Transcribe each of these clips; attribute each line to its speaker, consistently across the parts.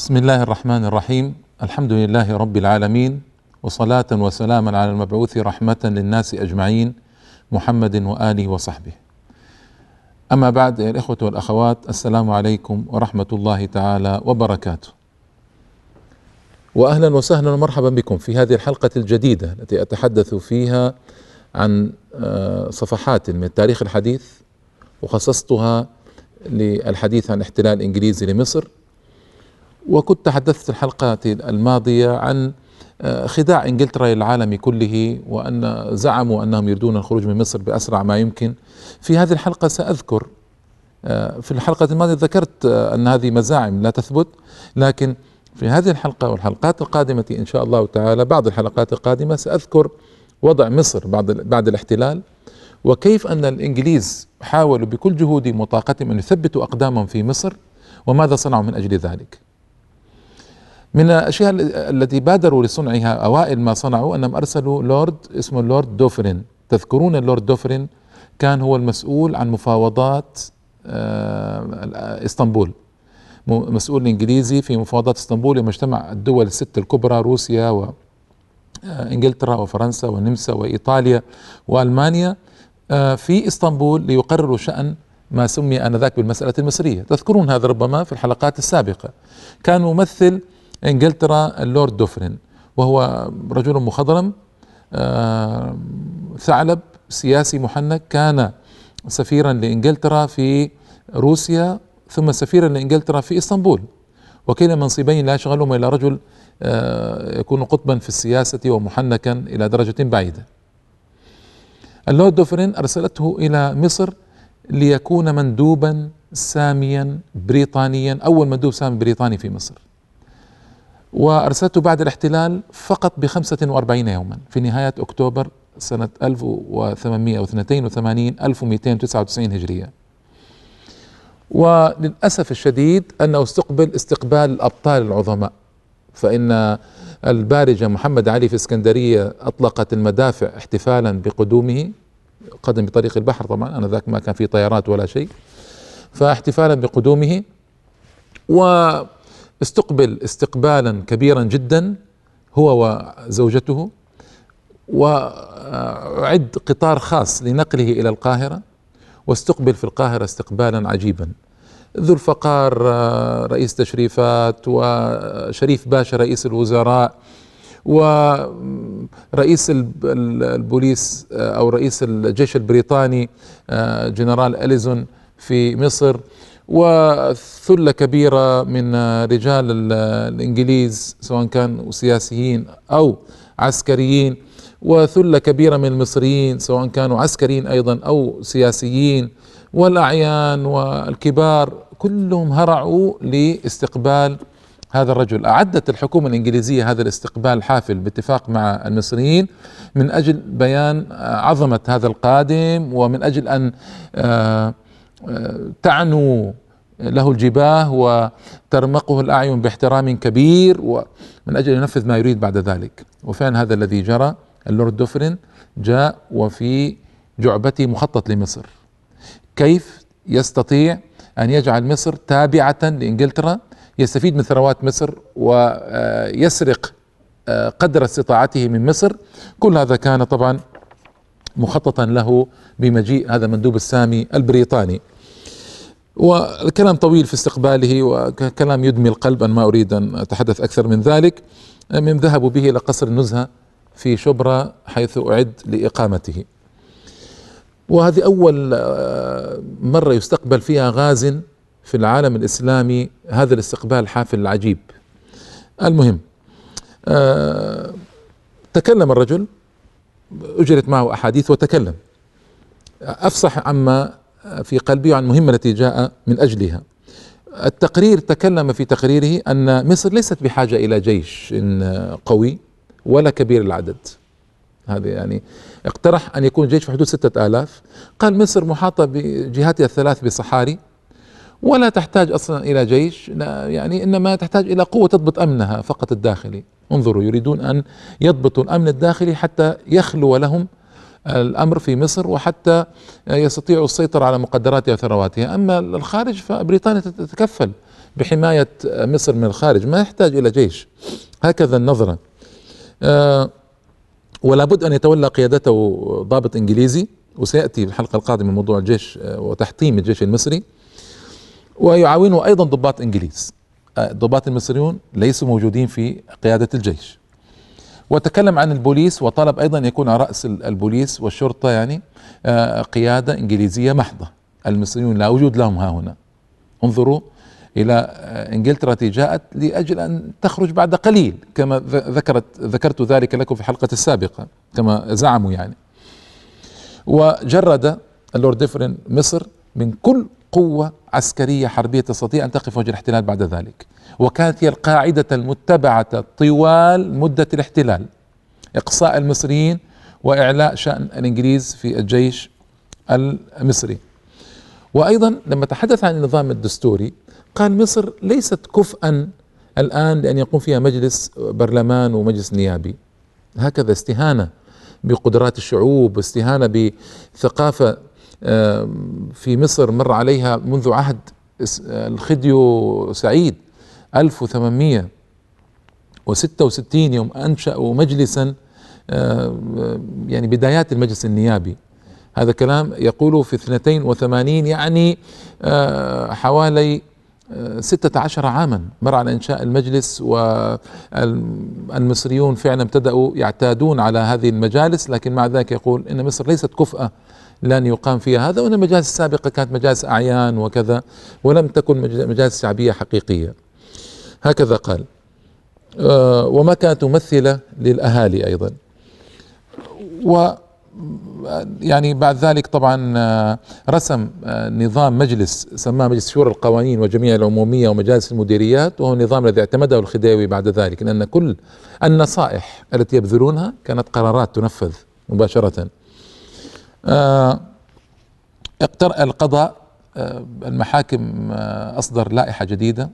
Speaker 1: بسم الله الرحمن الرحيم الحمد لله رب العالمين وصلاة وسلاما على المبعوث رحمة للناس أجمعين محمد وآله وصحبه أما بعد يا الإخوة والأخوات السلام عليكم ورحمة الله تعالى وبركاته وأهلا وسهلا ومرحبا بكم في هذه الحلقة الجديدة التي أتحدث فيها عن صفحات من التاريخ الحديث وخصصتها للحديث عن احتلال الإنجليزي لمصر وكنت تحدثت الحلقات الماضية عن آه، خداع إنجلترا للعالم كله وأن زعموا أنهم يريدون الخروج من مصر بأسرع ما يمكن. في هذه الحلقة سأذكر آه، في الحلقة الماضية ذكرت آه، أن هذه مزاعم لا تثبت. لكن في هذه الحلقة والحلقات القادمة إن شاء الله تعالى بعض الحلقات القادمة سأذكر وضع مصر بعد بعد الاحتلال وكيف أن الإنجليز حاولوا بكل جهودهم وطاقتهم أن يثبتوا أقدامهم في مصر وماذا صنعوا من أجل ذلك. من الأشياء التي بادروا لصنعها أوائل ما صنعوا أنهم أرسلوا لورد اسمه اللورد دوفرين. تذكرون اللورد دوفرين كان هو المسؤول عن مفاوضات آه، إسطنبول. مسؤول إنجليزي في مفاوضات إسطنبول يوم اجتمع الدول الست الكبرى روسيا وانجلترا وفرنسا والنمسا وإيطاليا وألمانيا آه، في إسطنبول ليقرروا شأن ما سمي آنذاك بالمسألة المصرية. تذكرون هذا ربما في الحلقات السابقة. كان ممثل إنجلترا اللورد دوفرين وهو رجل مخضرم آه، ثعلب سياسي محنك كان سفيرا لإنجلترا في روسيا ثم سفيرا لإنجلترا في إسطنبول وكلا منصبين لا يشغلهما إلا رجل آه، يكون قطبا في السياسة ومحنكا إلى درجة بعيدة. اللورد دوفرين أرسلته إلى مصر ليكون مندوبا ساميا بريطانيا أول مندوب سامي بريطاني في مصر. وأرسلته بعد الاحتلال فقط ب 45 يوما. في نهاية أكتوبر سنة 1882 1299 هجرية. وللأسف الشديد أنه أستقبل استقبال الأبطال العظماء. فإن البارجة محمد علي في اسكندرية أطلقت المدافع احتفالا بقدومه قدم بطريق البحر طبعا أنا ذاك ما كان في طيارات ولا شيء فاحتفالا بقدومه. و استقبل استقبالا كبيرا جدا هو وزوجته وأعد قطار خاص لنقله إلى القاهرة واستقبل في القاهرة استقبالا عجيبا. ذو الفقار آه، رئيس تشريفات وشريف باشا رئيس الوزراء ورئيس البوليس آه، أو رئيس الجيش البريطاني آه، جنرال أليزون في مصر. وثلة كبيرة من رجال الإنجليز سواء كانوا سياسيين أو عسكريين وثلة كبيرة من المصريين سواء كانوا عسكريين أيضا أو سياسيين والأعيان والكبار كلهم هرعوا لاستقبال هذا الرجل. أعدت الحكومة الإنجليزية هذا الاستقبال الحافل باتفاق مع المصريين من أجل بيان عظمة هذا القادم ومن أجل أن آه تعنو له الجباه وترمقه الأعين باحترام كبير ومن أجل ينفذ ما يريد بعد ذلك. وفعلا هذا الذي جرى اللورد دوفرين جاء وفي جعبته مخطط لمصر. كيف يستطيع أن يجعل مصر تابعة لإنجلترا يستفيد من ثروات مصر ويسرق قدر استطاعته من مصر؟ كل هذا كان طبعا مخططا له بمجيء هذا المندوب السامي البريطاني. والكلام طويل في استقباله وكلام يدمي القلب أنا ما أريد أن أتحدث أكثر من ذلك. من ذهبوا به إلى قصر النزهة في شبرا حيث أعد لإقامته. وهذه أول آه، مرة يستقبل فيها غاز في العالم الإسلامي هذا الاستقبال الحافل العجيب المهم آه، تكلم الرجل أجرت معه أحاديث وتكلم. أفصح عما في قلبي عن المهمة التي جاء من أجلها. التقرير تكلم في تقريره أن مصر ليست بحاجة إلى جيش قوي ولا كبير العدد. هذا يعني اقترح أن يكون الجيش في حدود ستة آلاف. قال مصر محاطة بجهاتها الثلاث بصحاري ولا تحتاج أصلا إلى جيش. يعني إنما تحتاج إلى قوة تضبط أمنها فقط الداخلي. انظروا يريدون أن يضبطوا الأمن الداخلي حتى يخلو لهم الأمر في مصر وحتى يستطيعوا السيطرة على مقدراتها وثرواتها، أما الخارج فبريطانيا تتكفل بحماية مصر من الخارج ما يحتاج إلى جيش. هكذا النظرة. آه، ولا بد أن يتولى قيادته ضابط إنجليزي وسيأتي في الحلقة القادمة موضوع الجيش آه، وتحطيم الجيش المصري ويعاونه أيضا ضباط إنجليز. الضباط المصريون ليسوا موجودين في قيادة الجيش. وتكلم عن البوليس وطلب أيضا يكون على رأس البوليس والشرطة يعني قيادة إنجليزية محضة. المصريون لا وجود لهم ها هنا. انظروا إلى إنجلترا التي جاءت لأجل أن تخرج بعد قليل كما ذكرت ذكرت ذلك لكم في الحلقة السابقة كما زعموا يعني. وجرد اللورد ديفرين مصر من كل قوة عسكرية حربية تستطيع أن تقف وجه الاحتلال بعد ذلك. وكانت هي القاعدة المتبعة طوال مدة الاحتلال. إقصاء المصريين وإعلاء شأن الإنجليز في الجيش المصري. وأيضا لما تحدث عن النظام الدستوري قال مصر ليست كفءا الآن لأن يقوم فيها مجلس برلمان ومجلس نيابي. هكذا استهانة بقدرات الشعوب واستهانة بثقافة في مصر مر عليها منذ عهد الخديو سعيد 1866 يوم أنشأوا مجلسا يعني بدايات المجلس النيابي. هذا كلام يقوله في 82 يعني آه، حوالي ستة عشر عاما مر على إنشاء المجلس والمصريون فعلا ابتدأوا يعتادون على هذه المجالس لكن مع ذلك يقول إن مصر ليست كفأة لن يقام فيها هذا وأن المجالس السابقة كانت مجالس أعيان وكذا ولم تكن مجالس شعبية حقيقية. هكذا قال. آه، وما كانت ممثلة للأهالي أيضا. و يعني بعد ذلك طبعا آه، رسم آه، نظام مجلس سماه مجلس شورى القوانين وجميع العمومية ومجالس المديريات وهو النظام الذي اعتمده الخديوي بعد ذلك لأن كل النصائح التي يبذلونها كانت قرارات تنفذ مباشرة. آه، القضاء المحاكم أصدر لائحة جديدة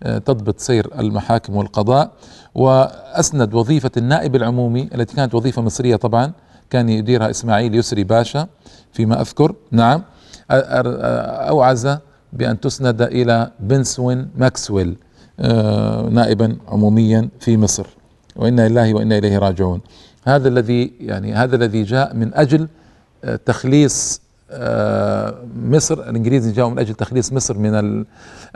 Speaker 1: تضبط سير المحاكم والقضاء وأسند وظيفة النائب العمومي التي كانت وظيفة مصرية طبعا كان يديرها إسماعيل يسري باشا فيما أذكر. نعم. أوعز بأن تسند إلى بنسوين ماكسويل آه، نائبا عموميا في مصر. وإنا لله وإنا إليه راجعون. هذا الذي يعني هذا الذي جاء من أجل آه، تخليص آه، مصر. الإنجليز جاءوا من أجل تخليص مصر من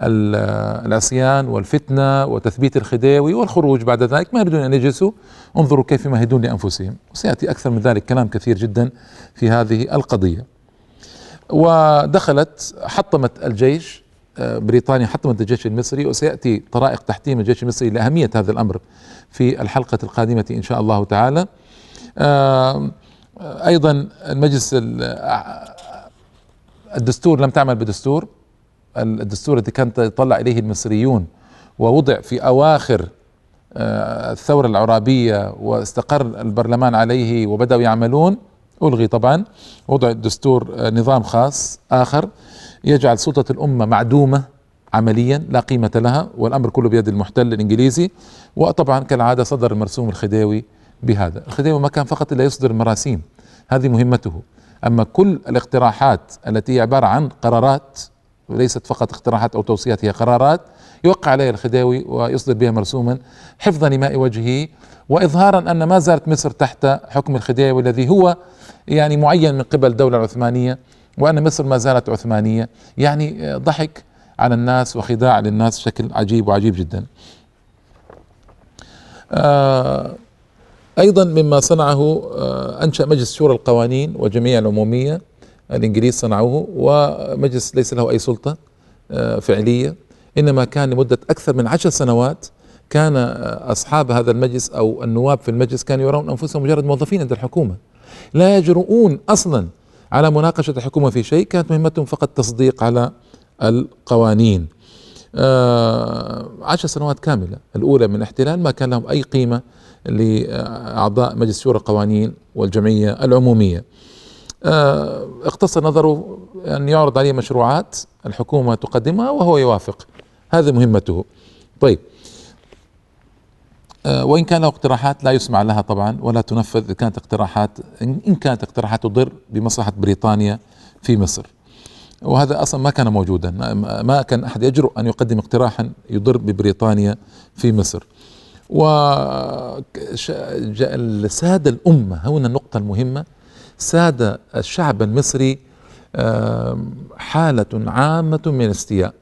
Speaker 1: العصيان والفتنة وتثبيت الخديوي والخروج بعد ذلك. ما يريدون أن يجلسوا. انظروا كيف يمهدون لأنفسهم. وسيأتي أكثر من ذلك كلام كثير جدا في هذه القضية. ودخلت حطمت الجيش آه، بريطانيا حطمت الجيش المصري وسيأتي طرائق تحطيم الجيش المصري لأهمية هذا الأمر في الحلقة القادمة إن شاء الله تعالى. آه، أيضا المجلس الدستور لم تعمل بدستور. الدستور الذي كان يطلع إليه المصريون ووضع في أواخر آه، الثورة العرابية واستقر البرلمان عليه وبدأوا يعملون ألغي طبعا وضع الدستور آه، نظام خاص آخر يجعل سلطة الأمة معدومة عمليا لا قيمة لها والأمر كله بيد المحتل الإنجليزي وطبعا كالعادة صدر المرسوم الخديوي بهذا. الخديوي ما كان فقط إلا يصدر المراسيم هذه مهمته. أما كل الاقتراحات التي هي عبارة عن قرارات وليست فقط اقتراحات أو توصيات هي قرارات يوقع عليها الخديوي ويصدر بها مرسوما حفظا لماء وجهه واظهارا أن ما زالت مصر تحت حكم الخديوي الذي هو يعني معين من قبل الدولة العثمانية وأن مصر ما زالت عثمانية يعني ضحك على الناس وخداع للناس بشكل عجيب وعجيب جدا. آه أيضا مما صنعه آه أنشأ مجلس شورى القوانين والجمعيه العمومية الإنجليز صنعوه ومجلس ليس له أي سلطة آه فعلية إنما كان لمدة أكثر من عشر سنوات كان أصحاب هذا المجلس أو النواب في المجلس كانوا يرون أنفسهم مجرد موظفين عند الحكومة. لا يجرؤون أصلا على مناقشة الحكومة في شيء كانت مهمتهم فقط تصديق على القوانين. آه عشر سنوات كاملة. الأولى من الاحتلال ما كان لهم أي قيمة لأعضاء مجلس شورى القوانين والجمعية العمومية. آه اقتصر نظره أن يعرض عليه مشروعات الحكومة تقدمها وهو يوافق. هذه مهمته. طيب. آه، وإن كان له اقتراحات لا يسمع لها طبعا ولا تنفذ إذا كانت اقتراحات إن كانت اقتراحات تضر بمصلحة بريطانيا في مصر. وهذا أصلا ما كان موجودا. ما كان أحد يجرؤ أن يقدم اقتراحا يضر ببريطانيا في مصر. وساد الأمة هنا النقطة المهمة ساد الشعب المصري حالة عامة من الاستياء.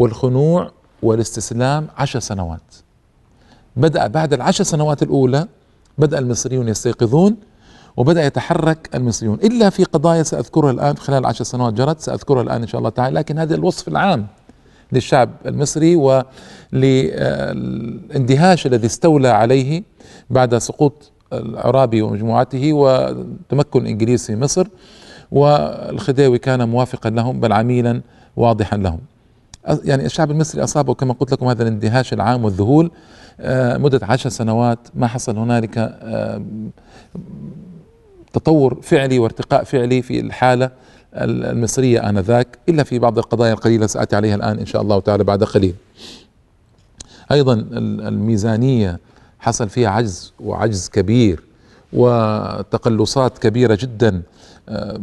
Speaker 1: والخنوع والاستسلام عشر سنوات. بدأ بعد العشر سنوات الأولى بدأ المصريون يستيقظون وبدأ يتحرك المصريون. إلا في قضايا سأذكرها الآن خلال عشر سنوات جرت سأذكرها الآن إن شاء الله تعالى لكن هذا الوصف العام للشعب المصري وللاندهاش الذي استولى عليه بعد سقوط العرابي ومجموعته وتمكن الإنجليز في مصر والخديوي كان موافقا لهم بل عميلا واضحا لهم. يعني الشعب المصري أصابه كما قلت لكم هذا الاندهاش العام والذهول آه، مدة عشر سنوات ما حصل هنالك آه، تطور فعلي وارتقاء فعلي في الحالة المصرية آنذاك إلا في بعض القضايا القليلة سآتي عليها الآن إن شاء الله تعالى بعد قليل. أيضا الميزانية حصل فيها عجز وعجز كبير وتقلصات كبيرة جدا آه،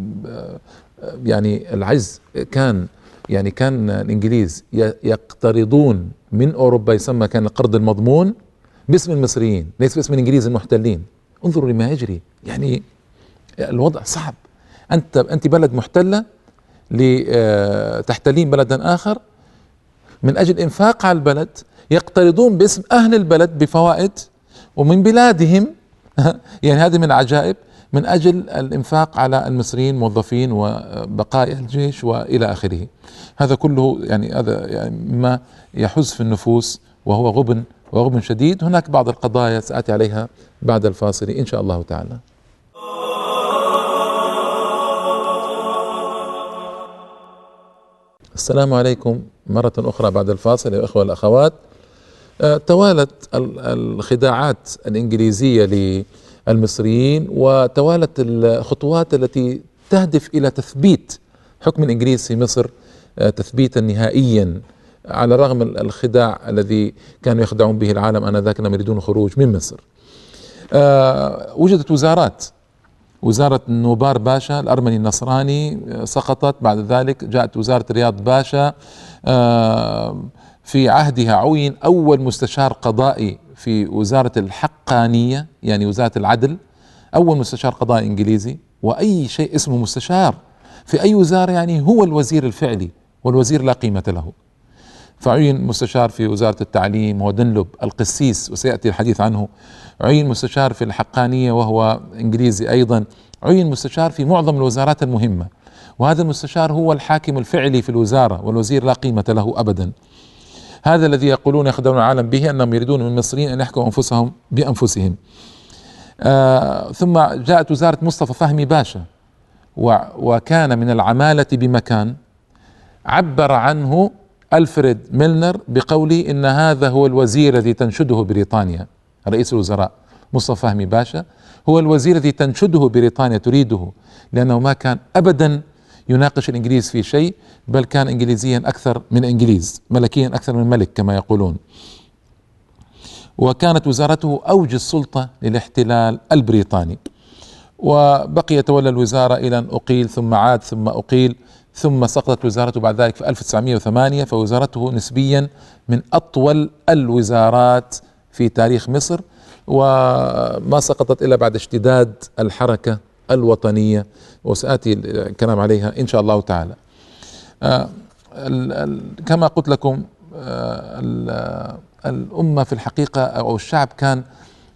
Speaker 1: يعني العجز كان يعني كان الإنجليز يقترضون من أوروبا يسمى كان القرض المضمون باسم المصريين ليس باسم الإنجليز المحتلين. انظروا لما يجري. يعني الوضع صعب. أنت أنت بلد محتلة لتحتلين بلدا آخر. من أجل إنفاق على البلد يقترضون باسم أهل البلد بفوائد ومن بلادهم. يعني هذه من العجائب. من أجل الإنفاق على المصريين موظفين وبقايا الجيش وإلى آخره. هذا كله يعني هذا يعني ما يحز في النفوس وهو غبن وغبن شديد. هناك بعض القضايا سآتي عليها بعد الفاصل إن شاء الله تعالى. السلام عليكم مرة أخرى بعد الفاصل يا إخوة الأخوات. آه، توالت الخداعات الإنجليزية المصريين وتوالت الخطوات التي تهدف إلى تثبيت حكم الإنجليز في مصر آه، تثبيتا نهائيا على من الخداع الذي كانوا يخدعون به العالم آنذاك أنهم يريدون الخروج من مصر. آه، وجدت وزارات وزارة نوبار باشا الأرمني النصراني آه، سقطت بعد ذلك جاءت وزارة رياض باشا في عهدها عين أول مستشار قضائي في وزارة الحقانية يعني وزارة العدل أول مستشار قضائي إنجليزي وأي شيء اسمه مستشار في أي وزارة يعني هو الوزير الفعلي والوزير لا قيمة له. فعين مستشار في وزارة التعليم ودنلب القسيس وسيأتي الحديث عنه. عين مستشار في الحقانية وهو إنجليزي أيضا. عين مستشار في معظم الوزارات المهمة. وهذا المستشار هو الحاكم الفعلي في الوزارة والوزير لا قيمة له أبدا. هذا الذي يقولون يخدعون العالم به أنهم يريدون من المصريين أن يحكموا أنفسهم بأنفسهم. آه ثم جاءت وزارة مصطفى فهمي باشا وكان من العمالة بمكان عبر عنه ألفريد ميلنر بقوله إن هذا هو الوزير الذي تنشده بريطانيا. رئيس الوزراء مصطفى فهمي باشا هو الوزير الذي تنشده بريطانيا تريده لأنه ما كان ابدا يناقش الإنجليز في شيء بل كان انجليزيا أكثر من إنجليز ملكيا أكثر من ملك كما يقولون. وكانت وزارته أوج السلطة للاحتلال البريطاني. وبقي يتولى الوزارة إلى أن أقيل ثم عاد ثم أقيل ثم سقطت وزارته بعد ذلك في 1908 فوزارته نسبيا من أطول الوزارات في تاريخ مصر. وما سقطت إلا بعد اشتداد الحركة الوطنية وسآتي الكلام عليها إن شاء الله تعالى. آه، كما قلت لكم آه، الأمة في الحقيقة أو الشعب كان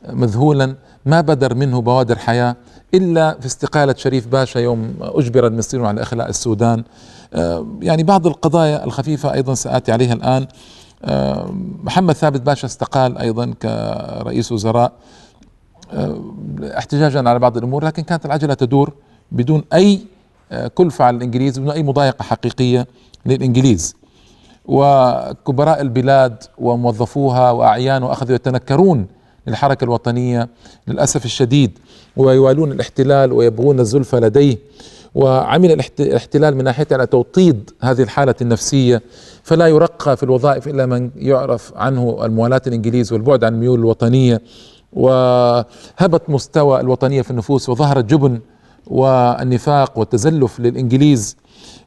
Speaker 1: مذهولا ما بدر منه بوادر حياة إلا في استقالة شريف باشا يوم أجبر المصريون على إخلاء السودان. آه، يعني بعض القضايا الخفيفة أيضا سآتي عليها الآن. محمد ثابت باشا استقال أيضا كرئيس وزراء. احتجاجا على بعض الأمور لكن كانت العجلة تدور بدون أي آه، كلفه على الإنجليز بدون أي مضايقة حقيقية للإنجليز. وكبراء البلاد وموظفوها واعيانها اخذوا يتنكرون للحركة الوطنية للأسف الشديد ويوالون الاحتلال ويبغون الزلفى لديه. وعمل الاحتلال من ناحيه على توطيد هذه الحالة النفسية. فلا يرقى في الوظائف إلا من يعرف عنه الموالاه الإنجليز والبعد عن الميول الوطنية. وهبط مستوى الوطنية في النفوس وظهر الجبن والنفاق والتزلف للإنجليز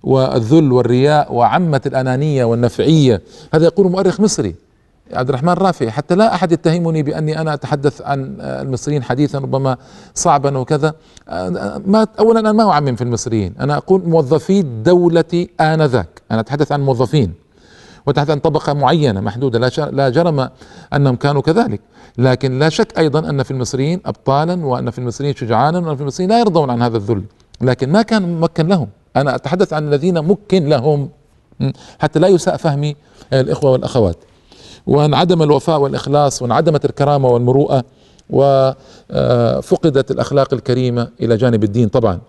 Speaker 1: والذل والرياء وعمة الأنانية والنفعية. هذا يقول مؤرخ مصري عبد الرحمن رافعي. حتى لا أحد يتهمني بأني أنا أتحدث عن المصريين حديثا ربما صعبا وكذا. ما اولا أنا ما أعمم في المصريين. أنا أقول موظفي دولتي آنذاك. أنا أتحدث عن موظفين. وتحت عن طبقة معينة محدودة. لا لا جرم أنهم كانوا كذلك. لكن لا شك أيضا أن في المصريين ابطالا وأن في المصريين شجعانا وأن في المصريين لا يرضون عن هذا الذل. لكن ما كان ممكن لهم. أنا أتحدث عن الذين ممكن لهم. حتى لا يساء فهمي الإخوة والأخوات. وانعدم الوفاء والإخلاص وانعدمت الكرامة والمروءة وفقدت الأخلاق الكريمة إلى جانب الدين طبعا.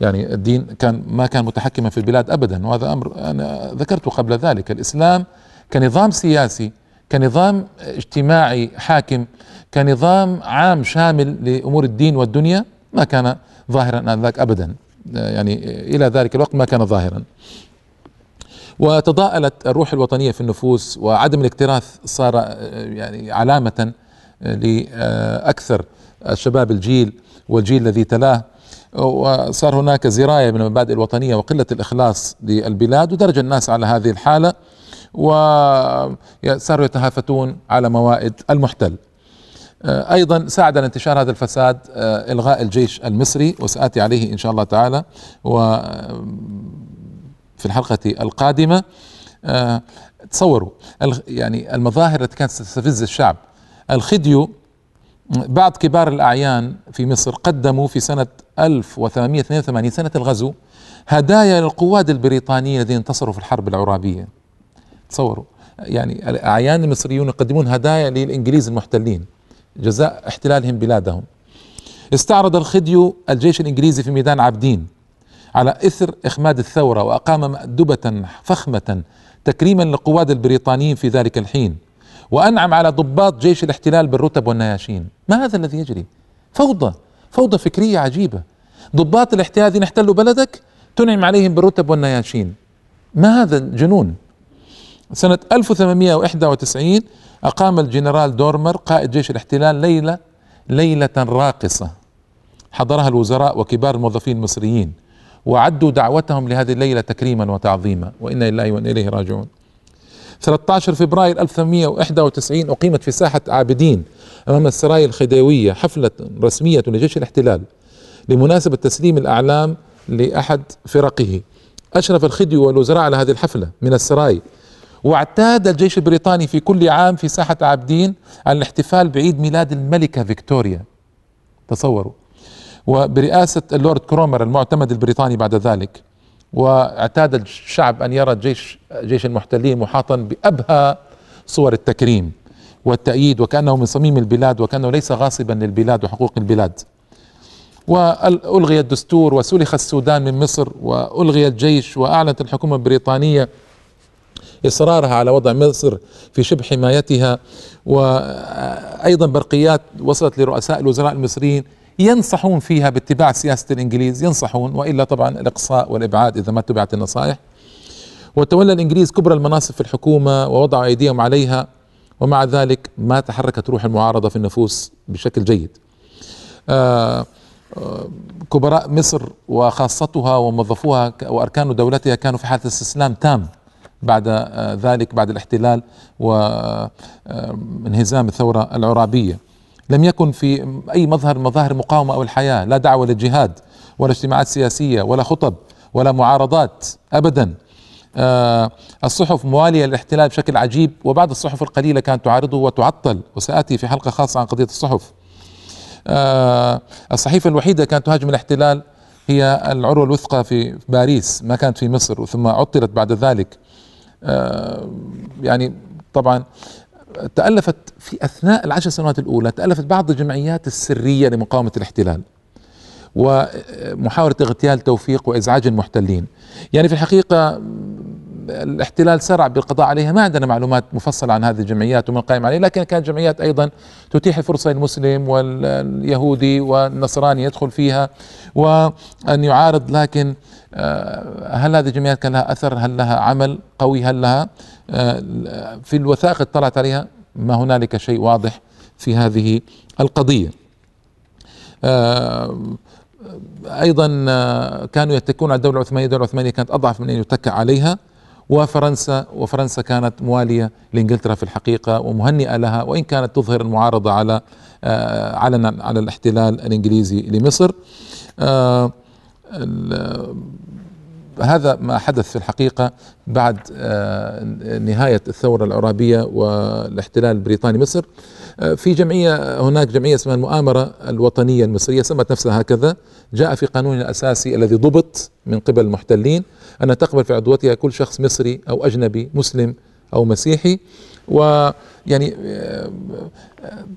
Speaker 1: يعني الدين كان ما كان متحكما في البلاد ابدا وهذا أمر أنا ذكرته قبل ذلك. الإسلام كنظام سياسي كنظام اجتماعي حاكم كنظام عام شامل لأمور الدين والدنيا ما كان ظاهرا آنذاك ابدا. يعني إلى ذلك الوقت ما كان ظاهرا. وتضاءلت الروح الوطنية في النفوس وعدم الاكتراث صار يعني علامة لأكثر شباب الجيل والجيل الذي تلاه. وصار هناك زراية من المبادئ الوطنية وقلة الإخلاص للبلاد ودرج الناس على هذه الحالة وصاروا يتهافتون على موائد المحتل. أيضا ساعد انتشار هذا الفساد إلغاء الجيش المصري وسآتي عليه إن شاء الله تعالى و في الحلقة القادمة. آه تصوروا يعني المظاهر التي كانت تستفز الشعب الخديو بعض كبار الأعيان في مصر قدموا في سنة 1882 سنة الغزو هدايا للقواد البريطانيين الذين انتصروا في الحرب العرابية. تصوروا. يعني الأعيان المصريون يقدمون هدايا للإنجليز المحتلين جزاء احتلالهم بلادهم. استعرض الخديو الجيش الإنجليزي في ميدان عابدين على إثر إخماد الثورة وأقام مأدبة فخمة تكريما للقواد البريطانيين في ذلك الحين. وأنعم على ضباط جيش الاحتلال بالرتب والنياشين. ما هذا الذي يجري؟ فوضى فوضى فكرية عجيبة. ضباط الاحتلال الذين احتلوا بلدك تنعم عليهم بالرتب والنياشين. ما هذا الجنون؟ سنة 1891 أقام الجنرال دورمر قائد جيش الاحتلال ليلة ليلة راقصة. حضرها الوزراء وكبار الموظفين المصريين وعدوا دعوتهم لهذه الليلة تكريما وتعظيما. وإنا لله وإنا إليه راجعون. 13 فبراير 1891 أقيمت في ساحة عابدين أمام السرايا الخديوية حفلة رسمية لجيش الاحتلال لمناسبة تسليم الأعلام لأحد فرقه. أشرف الخديو والوزراء على هذه الحفلة من السراي. واعتاد الجيش البريطاني في كل عام في ساحة عابدين على الاحتفال بعيد ميلاد الملكة فيكتوريا. تصوروا. وبرئاسة اللورد كرومر المعتمد البريطاني بعد ذلك واعتاد الشعب أن يرى جيش جيش المحتلين محاطا بأبهى صور التكريم والتأييد وكأنه من صميم البلاد وكأنه ليس غاصبا للبلاد وحقوق البلاد. وألغي الدستور وسلخ السودان من مصر وألغي الجيش وأعلنت الحكومة البريطانية إصرارها على وضع مصر في شبه حمايتها. وأيضا برقيات وصلت لرؤساء الوزراء المصريين ينصحون فيها باتباع سياسة الإنجليز ينصحون وإلا طبعا الإقصاء والإبعاد إذا ما اتبعت النصائح. وتولى الإنجليز كبرى المناصب في الحكومة ووضعوا أيديهم عليها ومع ذلك ما تحركت روح المعارضة في النفوس بشكل جيد. آه، آه، كبراء مصر وخاصتها وموظفوها وأركان دولتها كانوا في حالة استسلام تام بعد آه، ذلك بعد الاحتلال وانهزام الثورة العرابية. لم يكن في أي مظهر مظاهر المقاومة أو الحياة لا دعوة للجهاد ولا اجتماعات سياسية ولا خطب ولا معارضات ابدا. آه الصحف موالية للاحتلال بشكل عجيب وبعض الصحف القليلة كانت تعارضه وتعطل وسآتي في حلقة خاصة عن قضية الصحف. آه الصحيفة الوحيدة كانت تهاجم الاحتلال هي العروة الوثقى في باريس ما كانت في مصر ثم عطلت بعد ذلك. آه يعني طبعا تألفت في أثناء العشر سنوات الأولى تألفت بعض الجمعيات السرية لمقاومة الاحتلال ومحاولة اغتيال توفيق وإزعاج المحتلين. يعني في الحقيقة الاحتلال سرع بالقضاء عليها. ما عندنا معلومات مفصلة عن هذه الجمعيات ومن قائم عليها لكن كانت جمعيات أيضا تتيح الفرصة للمسلم واليهودي والنصراني يدخل فيها وأن يعارض لكن آه، هل هذه الجمعيات كان لها أثر؟ هل لها عمل قوي؟ هل لها آه، في الوثائق اطلعت عليها ما هنالك شيء واضح في هذه القضية. آه، أيضا كانوا يتكون على الدولة العثمانية، الدولة العثمانية كانت أضعف من أن يتكى عليها. وفرنسا وفرنسا كانت موالية لإنجلترا في الحقيقة ومهنئة لها وإن كانت تظهر المعارضة على علنا على الاحتلال الإنجليزي لمصر. هذا ما حدث في الحقيقة بعد آه، نهاية الثورة العرابية والاحتلال البريطاني مصر آه، في جمعية هناك جمعية اسمها المؤامرة الوطنية المصرية سمت نفسها هكذا. جاء في قانون الأساسي الذي ضبط من قبل المحتلين أن تقبل في عضويتها كل شخص مصري أو أجنبي مسلم أو مسيحي. ويعني آه،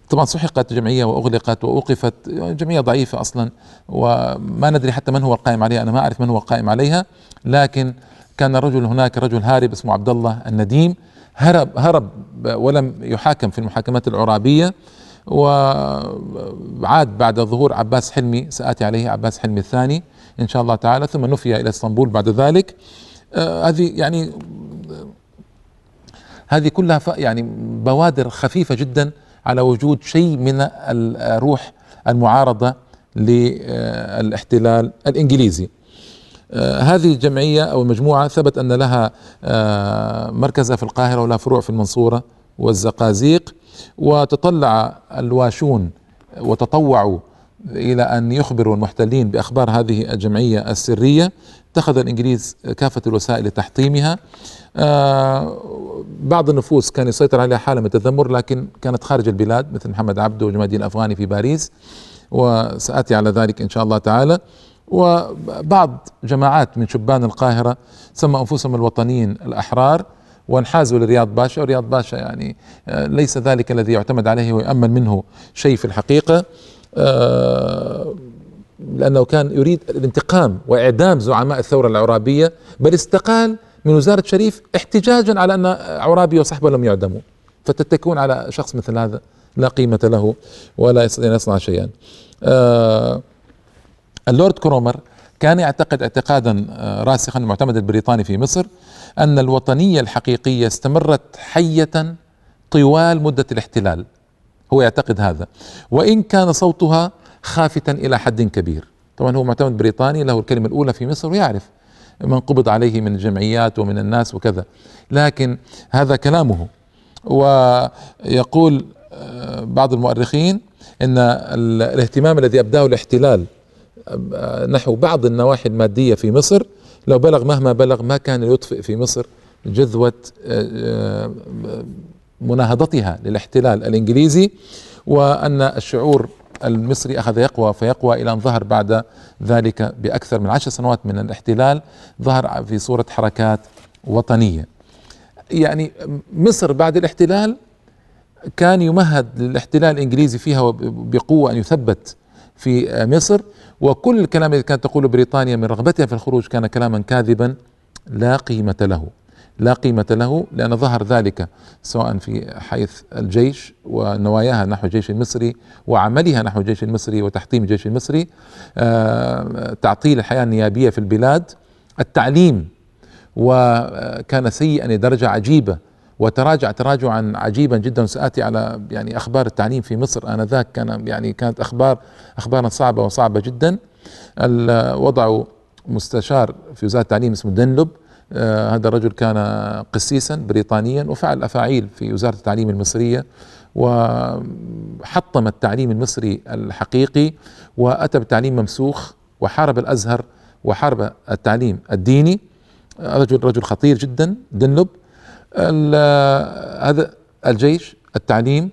Speaker 1: طبعا سحقت جمعية وأغلقت وأوقفت. جمعية ضعيفة أصلا وما ندري حتى من هو القائم عليها أنا ما أعرف من هو القائم عليها. لكن كان رجل هناك رجل هارب اسمه عبد الله النديم. هرب هرب ولم يحاكم في المحاكمات العرابية وعاد بعد ظهور عباس حلمي سآتي عليه عباس حلمي الثاني إن شاء الله تعالى ثم نفي إلى إسطنبول بعد ذلك. آه هذه يعني هذه كلها يعني بوادر خفيفة جدا على وجود شيء من الروح المعارضة للإحتلال الإنجليزي. هذه الجمعية أو المجموعة ثبت أن لها آه، مركزها في القاهرة ولها فروع في المنصورة والزقازيق وتطلع الواشون وتطوعوا إلى أن يخبروا المحتلين بأخبار هذه الجمعية السرية. اتخذ الإنجليز كافة الوسائل لتحطيمها. آه، بعض النفوس كان يسيطر عليها حالة من التذمر لكن كانت خارج البلاد مثل محمد عبده وجمال الدين الأفغاني في باريس. وسآتي على ذلك إن شاء الله تعالى. وبعض جماعات من شبان القاهرة سموا أنفسهم الوطنيين الأحرار وانحازوا لرياض باشا ورياض باشا يعني آه، ليس ذلك الذي يعتمد عليه ويؤمن منه شيء في الحقيقة آه، لأنه كان يريد الانتقام وإعدام زعماء الثورة العرابية بل استقال من وزارة شريف احتجاجا على أن عرابي وصحبه لم يعدموا. فتتكون على شخص مثل هذا لا قيمة له ولا يستطيع أن يصنع شيئا. آه اللورد كرومر كان يعتقد اعتقادا آه، راسخا المعتمد البريطاني في مصر أن الوطنية الحقيقية استمرت حية طوال مدة الاحتلال. هو يعتقد هذا. وإن كان صوتها خافتا إلى حد كبير. طبعا هو معتمد بريطاني له الكلمة الأولى في مصر ويعرف من قبض عليه من الجمعيات ومن الناس وكذا. لكن هذا كلامه. ويقول آه، بعض المؤرخين إن الاهتمام الذي أبداه الاحتلال نحو بعض النواحي المادية في مصر. لو بلغ مهما بلغ ما كان يطفئ في مصر جذوة آه، مناهضتها للاحتلال الإنجليزي وأن الشعور المصري أخذ يقوى فيقوى إلى أن ظهر بعد ذلك بأكثر من عشر سنوات من الاحتلال ظهر في صورة حركات وطنية. يعني مصر بعد الاحتلال كان يمهد للاحتلال الإنجليزي فيها بقوة أن يثبت في مصر. وكل الكلام الذي كانت تقوله بريطانيا من رغبتها في الخروج كان كلاما كاذبا لا قيمة له. لا قيمة له لأن ظهر ذلك سواء في حيث الجيش ونواياها نحو الجيش المصري وعملها نحو الجيش المصري وتحطيم الجيش المصري. آه، تعطيل الحياة النيابية في البلاد. التعليم وكان سيئا لدرجة عجيبة وتراجع تراجعا عجيبا جدا. سآتي على يعني أخبار التعليم في مصر آنذاك. كان يعني كانت أخبار أخبارا صعبة وصعبة جدا. وضعوا مستشار في وزارة التعليم اسمه دنلوب. آه هذا الرجل كان قسيسا بريطانيا وفعل أفاعيل في وزارة التعليم المصرية وحطم التعليم المصري الحقيقي وأتى بتعليم ممسوخ وحارب الأزهر وحارب التعليم الديني. رجل رجل خطير جدا. دنلوب هذا الجيش التعليم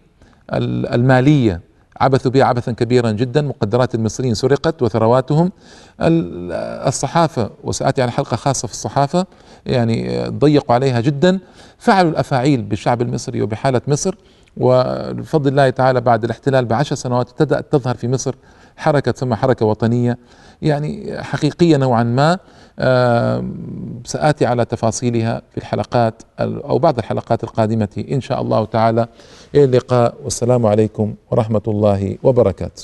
Speaker 1: المالية عبثوا بها عبثا كبيرا جدا مقدرات المصريين سرقت وثرواتهم. الصحافة وساتي على حلقة خاصة في الصحافة يعني ضيقوا عليها جدا. فعلوا الأفاعيل بالشعب المصري وبحالة مصر وبفضل الله تعالى بعد الاحتلال بعشر سنوات ابتدات تظهر في مصر حركة تسمى حركة وطنية. يعني حقيقية نوعا ما سآتي على تفاصيلها في الحلقات أو بعض الحلقات القادمة إن شاء الله تعالى. إلى اللقاء. والسلام عليكم ورحمة الله وبركاته.